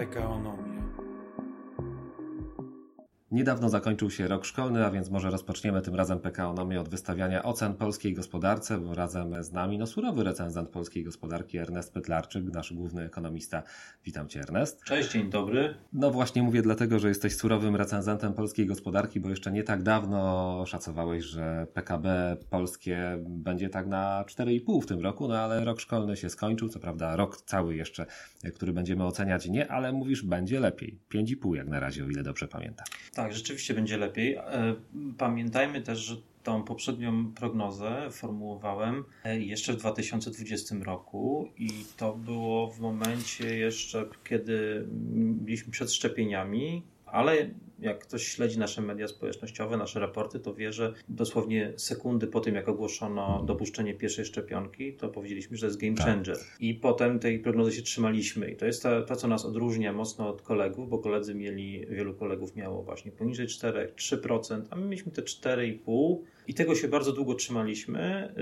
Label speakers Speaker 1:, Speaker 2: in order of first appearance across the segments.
Speaker 1: I go no.
Speaker 2: Niedawno zakończył się rok szkolny, a więc może rozpoczniemy tym razem PKOnomię od wystawiania ocen polskiej gospodarce, bo razem z nami no surowy recenzent polskiej gospodarki Ernest Pytlarczyk, nasz główny ekonomista. Witam Cię Ernest.
Speaker 3: Cześć, dzień dobry.
Speaker 2: No właśnie mówię dlatego, że jesteś surowym recenzentem polskiej gospodarki, bo jeszcze nie tak dawno szacowałeś, że PKB polskie będzie tak na 4,5 w tym roku, no ale rok szkolny się skończył, co prawda rok cały jeszcze, który będziemy oceniać nie, ale mówisz będzie lepiej. 5,5 jak na razie, o ile dobrze pamiętam.
Speaker 3: Tak, rzeczywiście będzie lepiej. E, pamiętajmy też, że tą poprzednią prognozę formułowałem e, jeszcze w 2020 roku i to było w momencie jeszcze, kiedy byliśmy przed szczepieniami, ale jak ktoś śledzi nasze media społecznościowe, nasze raporty, to wie, że dosłownie sekundy po tym, jak ogłoszono dopuszczenie pierwszej szczepionki, to powiedzieliśmy, że to jest game tak. changer. Tak. I potem tej prognozy się trzymaliśmy. I to jest to, to, co nas odróżnia mocno od kolegów, bo koledzy mieli, wielu kolegów miało właśnie poniżej 4, 3%, a my mieliśmy te 4,5%. I tego się bardzo długo trzymaliśmy.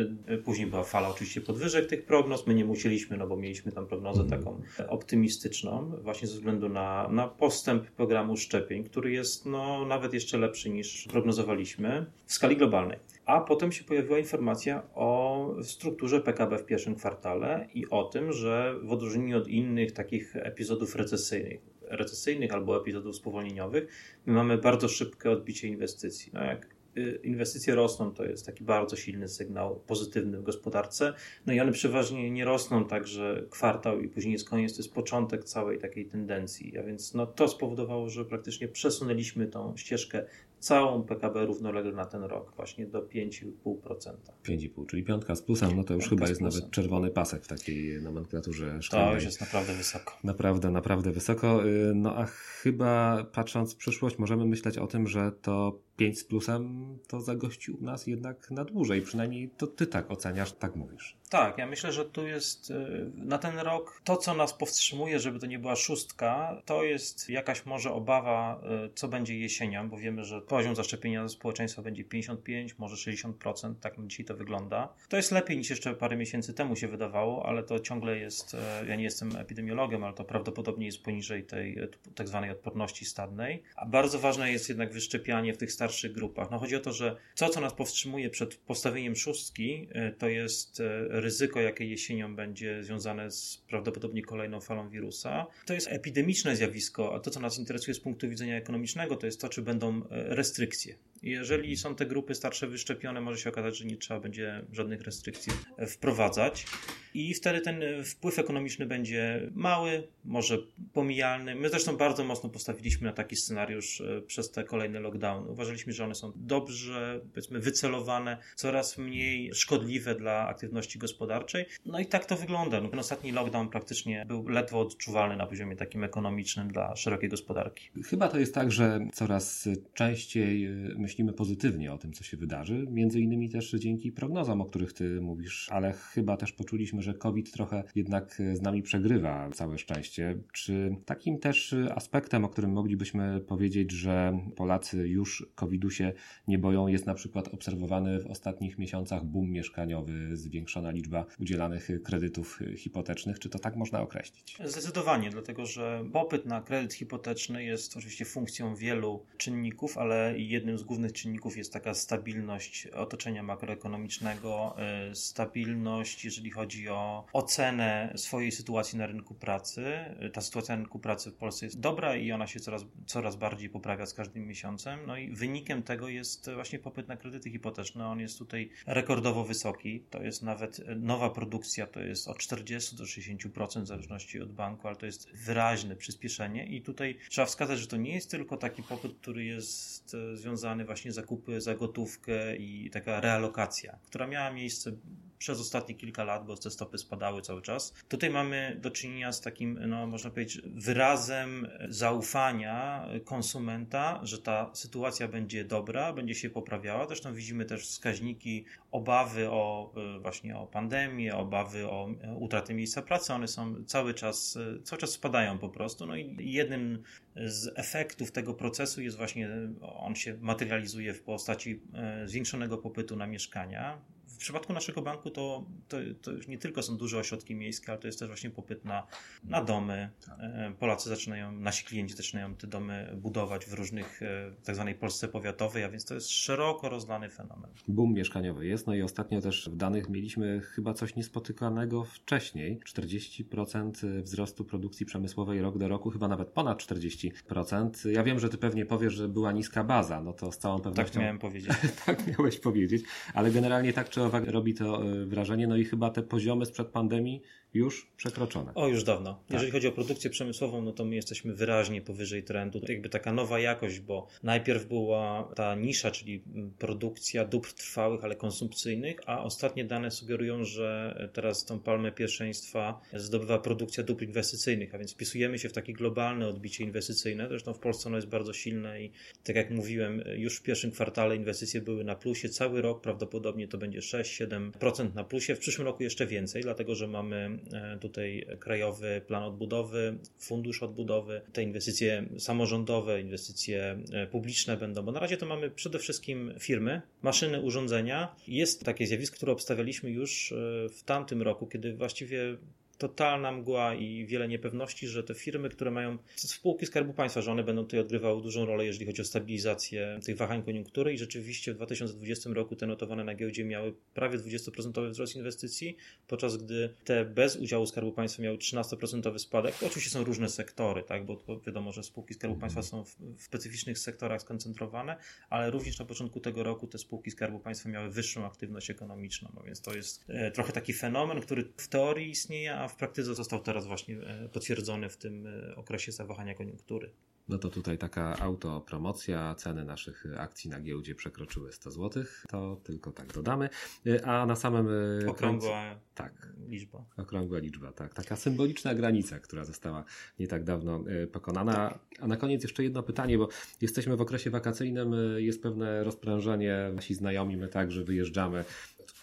Speaker 3: Później była fala oczywiście podwyżek tych prognoz. My nie musieliśmy, no bo mieliśmy tam prognozę taką optymistyczną, właśnie ze względu na, na postęp programu szczepień, który jest jest no, nawet jeszcze lepszy niż prognozowaliśmy w skali globalnej. A potem się pojawiła informacja o strukturze PKB w pierwszym kwartale i o tym, że w odróżnieniu od innych takich epizodów recesyjnych, recesyjnych albo epizodów spowolnieniowych, my mamy bardzo szybkie odbicie inwestycji. No jak inwestycje rosną, to jest taki bardzo silny sygnał pozytywny w gospodarce. No i one przeważnie nie rosną tak, że kwartał i później jest koniec, to jest początek całej takiej tendencji. A więc no, to spowodowało, że praktycznie przesunęliśmy tą ścieżkę całą PKB równolegle na ten rok, właśnie do 5,5%.
Speaker 2: 5,5, czyli piątka z plusem, no to już piątka chyba jest nawet czerwony pasek w takiej nomenklaturze szkolnej.
Speaker 3: To już jest naprawdę wysoko.
Speaker 2: Naprawdę, naprawdę wysoko. Y, no a chyba patrząc w przyszłość możemy myśleć o tym, że to 5 z plusem to zagości u nas jednak na dłużej. Przynajmniej to ty tak oceniasz, tak mówisz.
Speaker 3: Tak, ja myślę, że tu jest y, na ten rok to, co nas powstrzymuje, żeby to nie była szóstka, to jest jakaś może obawa, y, co będzie jesienią, bo wiemy, że poziom zaszczepienia społeczeństwa będzie 55, może 60%, tak dzisiaj to wygląda. To jest lepiej niż jeszcze parę miesięcy temu się wydawało, ale to ciągle jest, y, ja nie jestem epidemiologiem, ale to prawdopodobnie jest poniżej tej tak zwanej odporności stadnej. A bardzo ważne jest jednak wyszczepianie w tych starszych grupach. No chodzi o to, że to, co nas powstrzymuje przed postawieniem szóstki, to jest ryzyko, jakie jesienią będzie związane z prawdopodobnie kolejną falą wirusa. To jest epidemiczne zjawisko, a to, co nas interesuje z punktu widzenia ekonomicznego, to jest to, czy będą e, restrykcje. Jeżeli są te grupy starsze wyszczepione, może się okazać, że nie trzeba będzie żadnych restrykcji wprowadzać i wtedy ten wpływ ekonomiczny będzie mały, może pomijalny. My zresztą bardzo mocno postawiliśmy na taki scenariusz e, przez te kolejne lockdowny. Uważaliśmy, że one są dobrze, powiedzmy, wycelowane, coraz mniej szkodliwe dla aktywności gospodarczej. No i tak to wygląda. No, ten ostatni lockdown praktycznie był ledwo odczuwalny na poziomie takim ekonomicznym dla szerokiej gospodarki.
Speaker 2: Chyba to jest tak, że coraz częściej e, myślimy pozytywnie o tym, co się wydarzy, między innymi też dzięki prognozom, o których ty mówisz, ale chyba też poczuliśmy, że COVID trochę jednak z nami przegrywa, całe szczęście. Czy takim też aspektem, o którym moglibyśmy powiedzieć, że Polacy już COVID-u się nie boją, jest na przykład obserwowany w ostatnich miesiącach boom mieszkaniowy, zwiększona liczba udzielanych kredytów hipotecznych. Czy to tak można określić?
Speaker 3: Zdecydowanie, dlatego że popyt na kredyt hipoteczny jest oczywiście funkcją wielu czynników, ale jednym z głównych głównych czynników jest taka stabilność otoczenia makroekonomicznego, y, stabilność, jeżeli chodzi o ocenę swojej sytuacji na rynku pracy. Y, ta sytuacja na rynku pracy w Polsce jest dobra i ona się coraz, coraz bardziej poprawia z każdym miesiącem. No i wynikiem tego jest właśnie popyt na kredyty hipoteczne. On jest tutaj rekordowo wysoki. To jest nawet nowa produkcja, to jest od 40 do 60% w zależności od banku, ale to jest wyraźne przyspieszenie i tutaj trzeba wskazać, że to nie jest tylko taki popyt, który jest związany właśnie zakupy za gotówkę i taka realokacja, która miała miejsce przez ostatnie kilka lat, bo te stopy spadały cały czas. Tutaj mamy do czynienia z takim, no, można powiedzieć, wyrazem zaufania konsumenta, że ta sytuacja będzie dobra, będzie się poprawiała. Zresztą widzimy też wskaźniki obawy o e, właśnie o pandemię, obawy o e, utratę miejsca pracy. One są cały czas, e, cały czas spadają po prostu. No i jednym z efektów tego procesu jest właśnie, on się materializuje w postaci zwiększonego popytu na mieszkania w przypadku naszego banku to, to, to już nie tylko są duże ośrodki miejskie, ale to jest też właśnie popyt na, na domy. Tak. Polacy zaczynają, nasi klienci zaczynają te domy budować w różnych tak zwanej Polsce powiatowej, a więc to jest szeroko rozlany fenomen.
Speaker 2: Boom mieszkaniowy jest, no i ostatnio też w danych mieliśmy chyba coś niespotykanego wcześniej. 40% wzrostu produkcji przemysłowej rok do roku, chyba nawet ponad 40%. Ja wiem, że ty pewnie powiesz, że była niska baza, no to z całą pewnością...
Speaker 3: Tak miałem powiedzieć.
Speaker 2: tak miałeś powiedzieć, ale generalnie tak czy robi to e, wrażenie, no i chyba te poziomy sprzed pandemii już przekroczone.
Speaker 3: O, już dawno. Tak. Jeżeli chodzi o produkcję przemysłową, no to my jesteśmy wyraźnie powyżej trendu. To jakby taka nowa jakość, bo najpierw była ta nisza, czyli produkcja dóbr trwałych, ale konsumpcyjnych, a ostatnie dane sugerują, że teraz tą palmę pierwszeństwa zdobywa produkcja dóbr inwestycyjnych, a więc wpisujemy się w takie globalne odbicie inwestycyjne. Zresztą w Polsce ono jest bardzo silne i tak jak mówiłem, już w pierwszym kwartale inwestycje były na plusie. Cały rok prawdopodobnie to będzie 6-7% na plusie. W przyszłym roku jeszcze więcej, dlatego że mamy tutaj krajowy plan odbudowy, fundusz odbudowy, te inwestycje samorządowe, inwestycje e, publiczne będą, bo na razie to mamy przede wszystkim firmy, maszyny, urządzenia. Jest takie zjawisko, które obstawialiśmy już e, w tamtym roku, kiedy właściwie totalna mgła i wiele niepewności, że te firmy, które mają spółki Skarbu Państwa, że one będą tutaj odgrywały dużą rolę, jeżeli chodzi o stabilizację tych wahań koniunktury i rzeczywiście w 2020 roku te notowane na giełdzie miały prawie 20% wzrost inwestycji, podczas gdy te bez udziału Skarbu Państwa miały 13% spadek. Oczywiście są różne sektory, tak, bo wiadomo, że spółki Skarbu mhm. Państwa są w, specyficznych sektorach skoncentrowane, ale również na początku tego roku te spółki Skarbu Państwa miały wyższą aktywność ekonomiczną, no więc to jest e, trochę taki fenomen, który w teorii istnieje, a w praktyce został teraz właśnie e, potwierdzony w tym e, okresie zawahania koniunktury.
Speaker 2: No to tutaj taka autopromocja, ceny naszych akcji na giełdzie przekroczyły 100 zł, to tylko tak dodamy. E, a na samym
Speaker 3: Okrągła tak, liczba.
Speaker 2: Okrągła liczba, tak. Taka symboliczna granica, która została nie tak dawno pokonana. A na koniec jeszcze jedno pytanie, bo jesteśmy w okresie wakacyjnym, jest pewne rozprężenie, nasi znajomi, my także wyjeżdżamy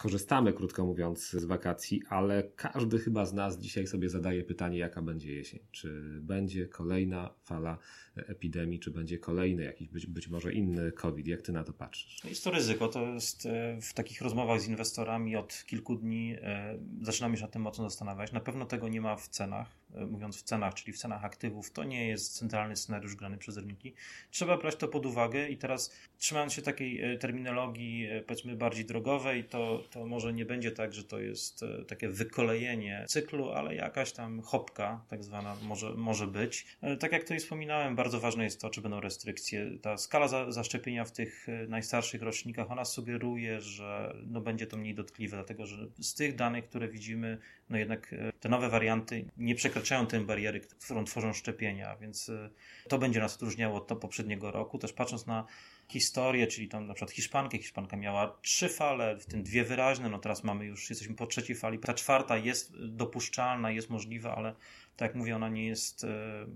Speaker 2: korzystamy, krótko mówiąc, z wakacji, ale każdy chyba z nas dzisiaj sobie zadaje pytanie, jaka będzie jesień. Czy będzie kolejna fala epidemii, czy będzie kolejny jakiś, być, być może inny COVID? Jak ty na to patrzysz?
Speaker 3: Jest to ryzyko. To jest e, w takich rozmowach z inwestorami od kilku dni e, zaczynamy się nad tym mocno zastanawiać. Na pewno tego nie ma w cenach. E, mówiąc w cenach, czyli w cenach aktywów, to nie jest centralny scenariusz grany przez rynki. Trzeba brać to pod uwagę i teraz trzymając się takiej terminologii powiedzmy bardziej drogowej, to, to może nie będzie tak, że to jest takie wykolejenie cyklu, ale jakaś tam hopka tak zwana może, może być. Tak jak tutaj wspominałem, bardzo ważne jest to, czy będą restrykcje. Ta skala za, zaszczepienia w tych e, najstarszych rocznikach, ona sugeruje, że no będzie to mniej dotkliwe, dlatego że z tych danych, które widzimy, no jednak e, te nowe warianty nie przekraczają tej bariery, którą tworzą szczepienia, więc e, to będzie nas odróżniało od poprzedniego roku. Też patrząc na historię, czyli tam na przykład Hiszpankę. Hiszpanka miała trzy fale, w tym dwie wyraźne, no teraz mamy już, jesteśmy po trzeciej fali. Ta czwarta jest dopuszczalna, jest możliwa, ale tak jak mówię, ona nie jest e,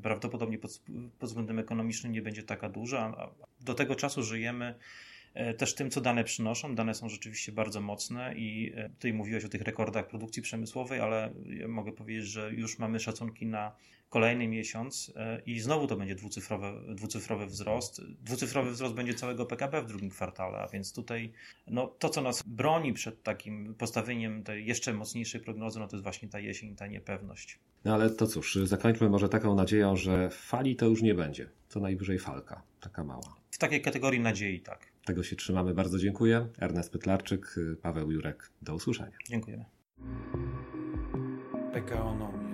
Speaker 3: prawdopodobnie pod, pod względem ekonomicznym nie będzie taka duża. Do tego czasu żyjemy też tym, co dane przynoszą. Dane są rzeczywiście bardzo mocne i e, tutaj mówiłeś o tych rekordach produkcji przemysłowej, ale ja mogę powiedzieć, że już mamy szacunki na kolejny miesiąc i znowu to będzie dwucyfrowy, dwucyfrowy wzrost. Dwucyfrowy wzrost będzie całego PKB w drugim kwartale, a więc tutaj no, to, co nas broni przed takim postawieniem tej jeszcze mocniejszej prognozy, no to jest właśnie ta jesień, ta niepewność.
Speaker 2: No ale to cóż, zakończmy może taką nadzieją, że fali to już nie będzie. Co najwyżej falka, taka mała.
Speaker 3: W takiej kategorii nadziei, tak.
Speaker 2: Tego się trzymamy. Bardzo dziękuję. Ernest Pytlarczyk, Paweł Jurek. Do usłyszenia.
Speaker 3: Dziękujemy. PKOnomia.